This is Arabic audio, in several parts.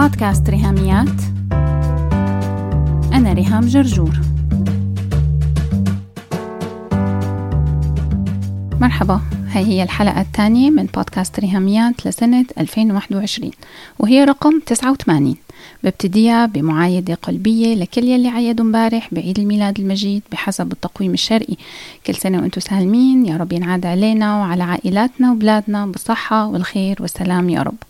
بودكاست ريهاميات. أنا ريهام جرجور. مرحبا هاي هي الحلقة الثانية من بودكاست ريهاميات لسنة 2021 وهي رقم 89 ببتديها بمعايدة قلبية لكل يلي عيدوا امبارح بعيد الميلاد المجيد بحسب التقويم الشرقي. كل سنة وأنتم سالمين يا رب ينعاد علينا وعلى عائلاتنا وبلادنا بالصحة والخير والسلام يا رب.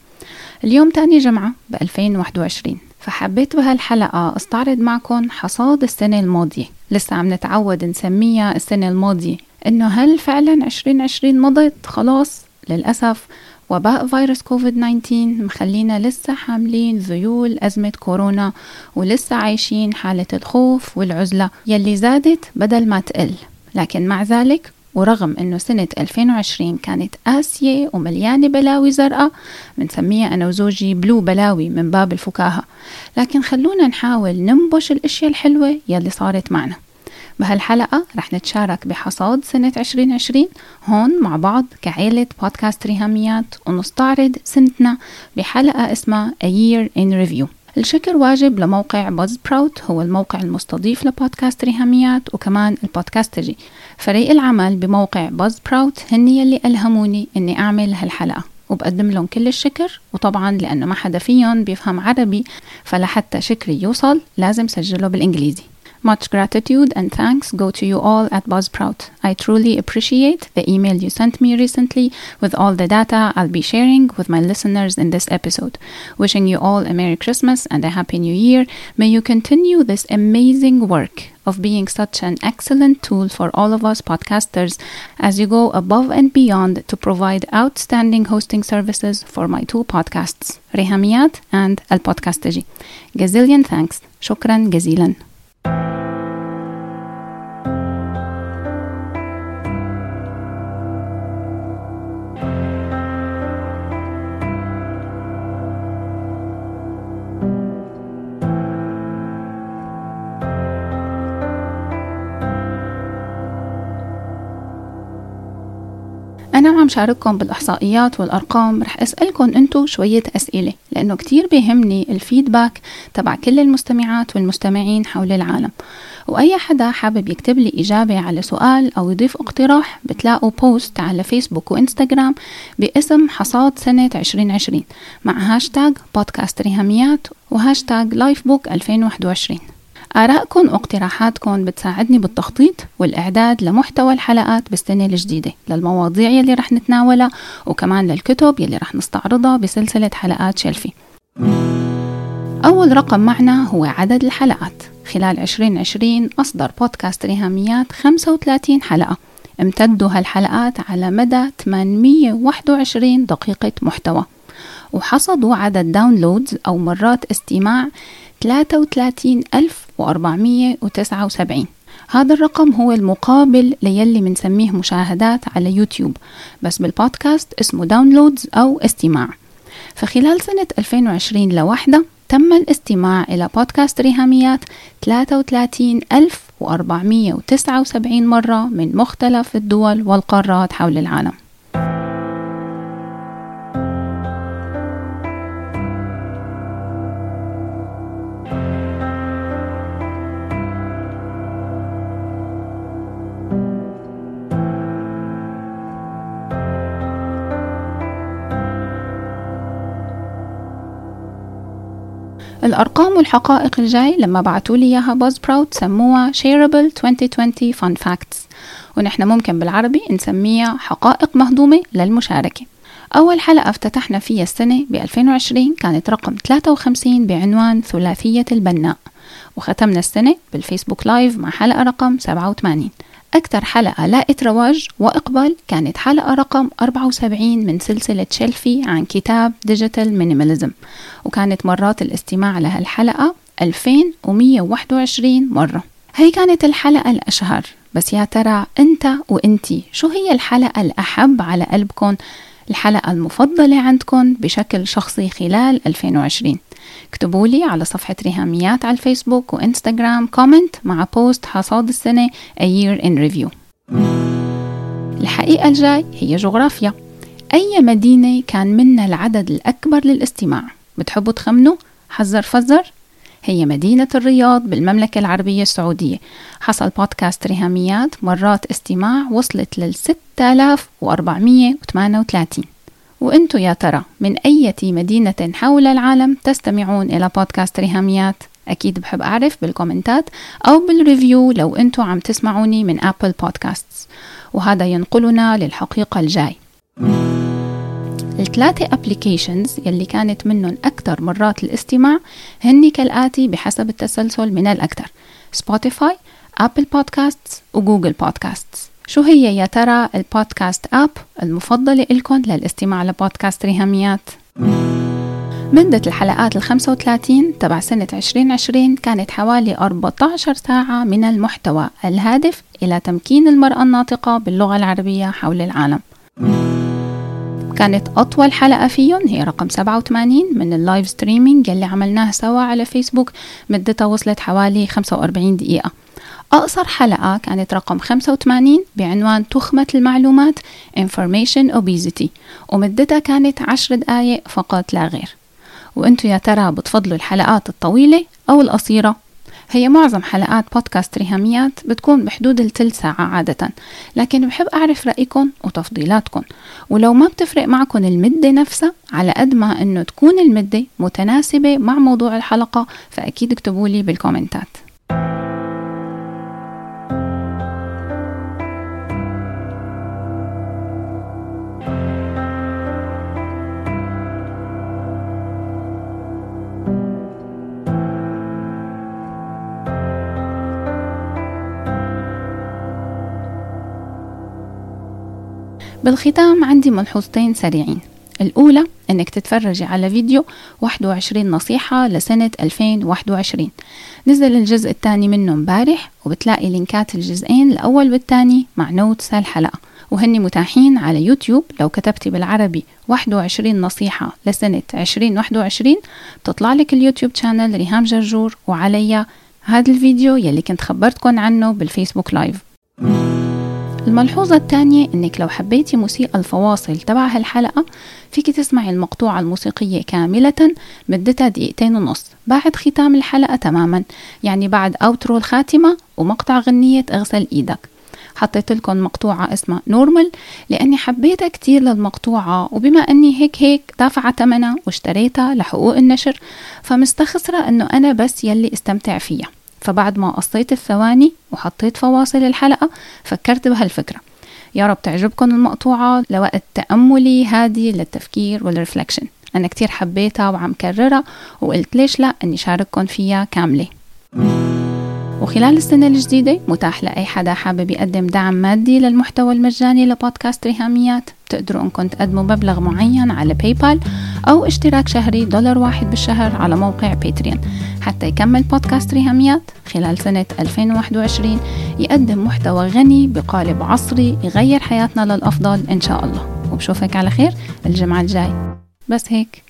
اليوم تاني جمعة ب 2021 فحبيت بهالحلقة استعرض معكم حصاد السنة الماضية. لسه عم نتعود نسميها السنة الماضية إنه هل فعلا 2020 مضت؟ خلاص للأسف وباء فيروس كوفيد 19 مخلينا لسه حاملين ذيول أزمة كورونا ولسه عايشين حالة الخوف والعزلة يلي زادت بدل ما تقل. لكن مع ذلك ورغم إنه سنة 2020 كانت قاسية ومليانة بلاوي زرقاء بنسميها أنا وزوجي بلو بلاوي من باب الفكاهة. لكن خلونا نحاول ننبش الأشياء الحلوة يلي صارت معنا. بهالحلقة رح نتشارك بحصاد سنة 2020 هون مع بعض كعيلة بودكاست ريهاميات ونستعرض سنتنا بحلقة اسمها A Year in Review. الشكر واجب لموقع Buzzsprout هو الموقع المستضيف لبودكاست ريهاميات وكمان البودكاستجي فريق العمل بموقع Buzzsprout هن يلي ألهموني إني أعمل هالحلقة. وبقدم لهم كل الشكر وطبعا لأنه ما حدا فيهم بيفهم عربي فلحتى شكري يوصل لازم سجله بالإنجليزي. Much gratitude and thanks go to you all at Buzzsprout. I truly appreciate the email you sent me recently with all the data I'll be sharing with my listeners in this episode. Wishing you all a Merry Christmas and a Happy New Year. May you continue this amazing work of being such an excellent tool for all of us podcasters as you go above and beyond to provide outstanding hosting services for my two podcasts, Rehamiyat and Al Podcastaji. Gazillion thanks. Shukran gazilan. أنا شارككم بالإحصائيات والأرقام رح أسألكم أنتو شوية أسئلة لأنه كتير بيهمني ال feedback تبع كل المستمعات والمستمعين حول العالم. وأي حدا حابب يكتب لي إجابة على سؤال أو يضيف اقتراح بتلاقوا post على فيسبوك وإنستغرام باسم حصاد سنة 2020 مع هاشتاج بودكاست ريهاميات و hashtag life book 2021 آرائكم واقتراحاتكم بتساعدني بالتخطيط والإعداد لمحتوى الحلقات بالسنة الجديدة للمواضيع يلي رح نتناولها وكمان للكتب يلي رح نستعرضها بسلسلة حلقات Shelfie أول رقم معنا هو عدد الحلقات. خلال 2020 أصدر بودكاست ريهاميات 35 حلقة. امتدوا هالحلقات على مدى 821 دقيقة محتوى. وحصدوا عدد downloads أو مرات استماع 33479 هذا الرقم هو المقابل ليلي منسميه مشاهدات على يوتيوب بس بالبودكاست اسمه داونلودز أو استماع. فخلال سنة 2020 لوحدة تم الاستماع إلى بودكاست ريهاميات 33479 مرة من مختلف الدول والقارات حول العالم. الأرقام والحقائق الجاي لما بعتوا لي إياها Buzzsprout سموها shareable 2020 fun facts. ونحن ممكن بالعربي نسميها حقائق مهضومة للمشاركة. أول حلقة افتتحنا فيها السنة ب 2020 كانت رقم 53 بعنوان ثلاثية البناء. وختمنا السنة بالفيسبوك live مع حلقة رقم 87 أكثر حلقة لاقت رواج وإقبال كانت حلقة رقم 74 من سلسلة Shelfie عن كتاب Digital Minimalism وكانت مرات الاستماع لهالحلقة 2121 مرة. هي كانت الحلقة الأشهر. بس يا ترى أنت وأنتي شو هي الحلقة الأحب على قلبكم الحلقة المفضلة عندكم بشكل شخصي خلال 2020 اكتبوا لي على صفحة ريهاميات على الفيسبوك وإنستغرام comment مع post حصاد السنة A Year in Review. الحقيقة الجاي هي جغرافيا. أي مدينة كان منا العدد الأكبر للاستماع؟ بتحبوا تخمنوا؟ حذر فزر هي مدينة الرياض بالمملكة العربية السعودية. حصل بودكاست ريهاميات مرات استماع وصلت لل 6438 وأنتو يا ترى من أي مدينة حول العالم تستمعون إلى بودكاست ريهاميات؟ أكيد بحب أعرف بالكومنتات أو بال review لو أنتوا عم تسمعوني من أبل بودكاست وهذا ينقلنا للحقيقة الجاي. الثلاثة applications يلي كانت منهم أكثر مرات الاستماع هن كالآتي بحسب التسلسل من الأكثر. سبوتيفاي أبل بودكاست وجوجل بودكاست شو هي يا ترى البودكاست app المفضلة إلكم للاستماع لبودكاست ريهاميات؟ مدة الحلقات ال 35 تبع سنة 2020 كانت حوالي 14 ساعة من المحتوى الهادف إلى تمكين المرأة الناطقة باللغة العربية حول العالم كانت أطول حلقة فيهم هي رقم 87 من ال live streaming يلي عملناه سوا على فيسبوك مدتها وصلت حوالي 45 دقيقة أقصر حلقة كانت رقم 85 بعنوان تخمة المعلومات Information Obesity. ومدتها كانت 10 دقايق فقط لا غير. وأنتو يا ترى بتفضلوا الحلقات الطويلة أو القصيرة؟ هي معظم حلقات بودكاست ريهاميات بتكون بحدود الثلث ساعة عادة لكن بحب أعرف رأيكم وتفضيلاتكم ولو ما بتفرق معكم المدة نفسها على قد ما أنه تكون المدة متناسبة مع موضوع الحلقة فأكيد اكتبوا لي بالكومنتات. بالختام عندي ملحوظتين سريعين. الأولى أنك تتفرجي على فيديو 21 نصيحة لسنة 2021 نزل الجزء الثاني منه مبارح وبتلاقي لينكات الجزئين الأول والثاني مع notes هالحلقة. وهن متاحين على يوتيوب. لو كتبتي بالعربي 21 نصيحة لسنة 2021 تطلع لك اليوتيوب channel ريهام جرجور وعليا. هذا الفيديو يلي كنت خبرتكم عنه بالفيسبوك live الملحوظة الثانية إنك لو حبيتي موسيقى الفواصل تبع هالحلقة فيك تسمعي المقطوعة الموسيقية كاملة مدتها دقيقتين ونص بعد ختام الحلقة تماما يعني بعد outro الخاتمة ومقطع غنية اغسل إيدك. حطيت لكم مقطوعة اسمها Normal لأني حبيتها كتير للمقطوعة وبما أني هيك هيك دافعة ثمنها واشتريتها لحقوق النشر فمستخسرة أنه أنا بس يلي استمتع فيها. فبعد ما قصيت الثواني وحطيت فواصل الحلقة فكرت بهالفكرة. يا رب تعجبكم المقطوعة لوقت تأملي هادي للتفكير وال reflection أنا كتير حبيتها وعم كررها وقلت ليش لا؟ أني شارككم فيها كاملة. وخلال السنة الجديدة متاح لأي حدا حابب يقدم دعم مادي للمحتوى المجاني لبودكاست ريهاميات تقدروا أنكم تقدموا مبلغ معين على باي بال أو اشتراك شهري دولار واحد بالشهر على موقع باتريون حتى يكمل بودكاست ريهاميات خلال سنة 2021 يقدم محتوى غني بقالب عصري يغير حياتنا للأفضل إن شاء الله. وبشوفك على خير الجمعة الجاي. بس هيك.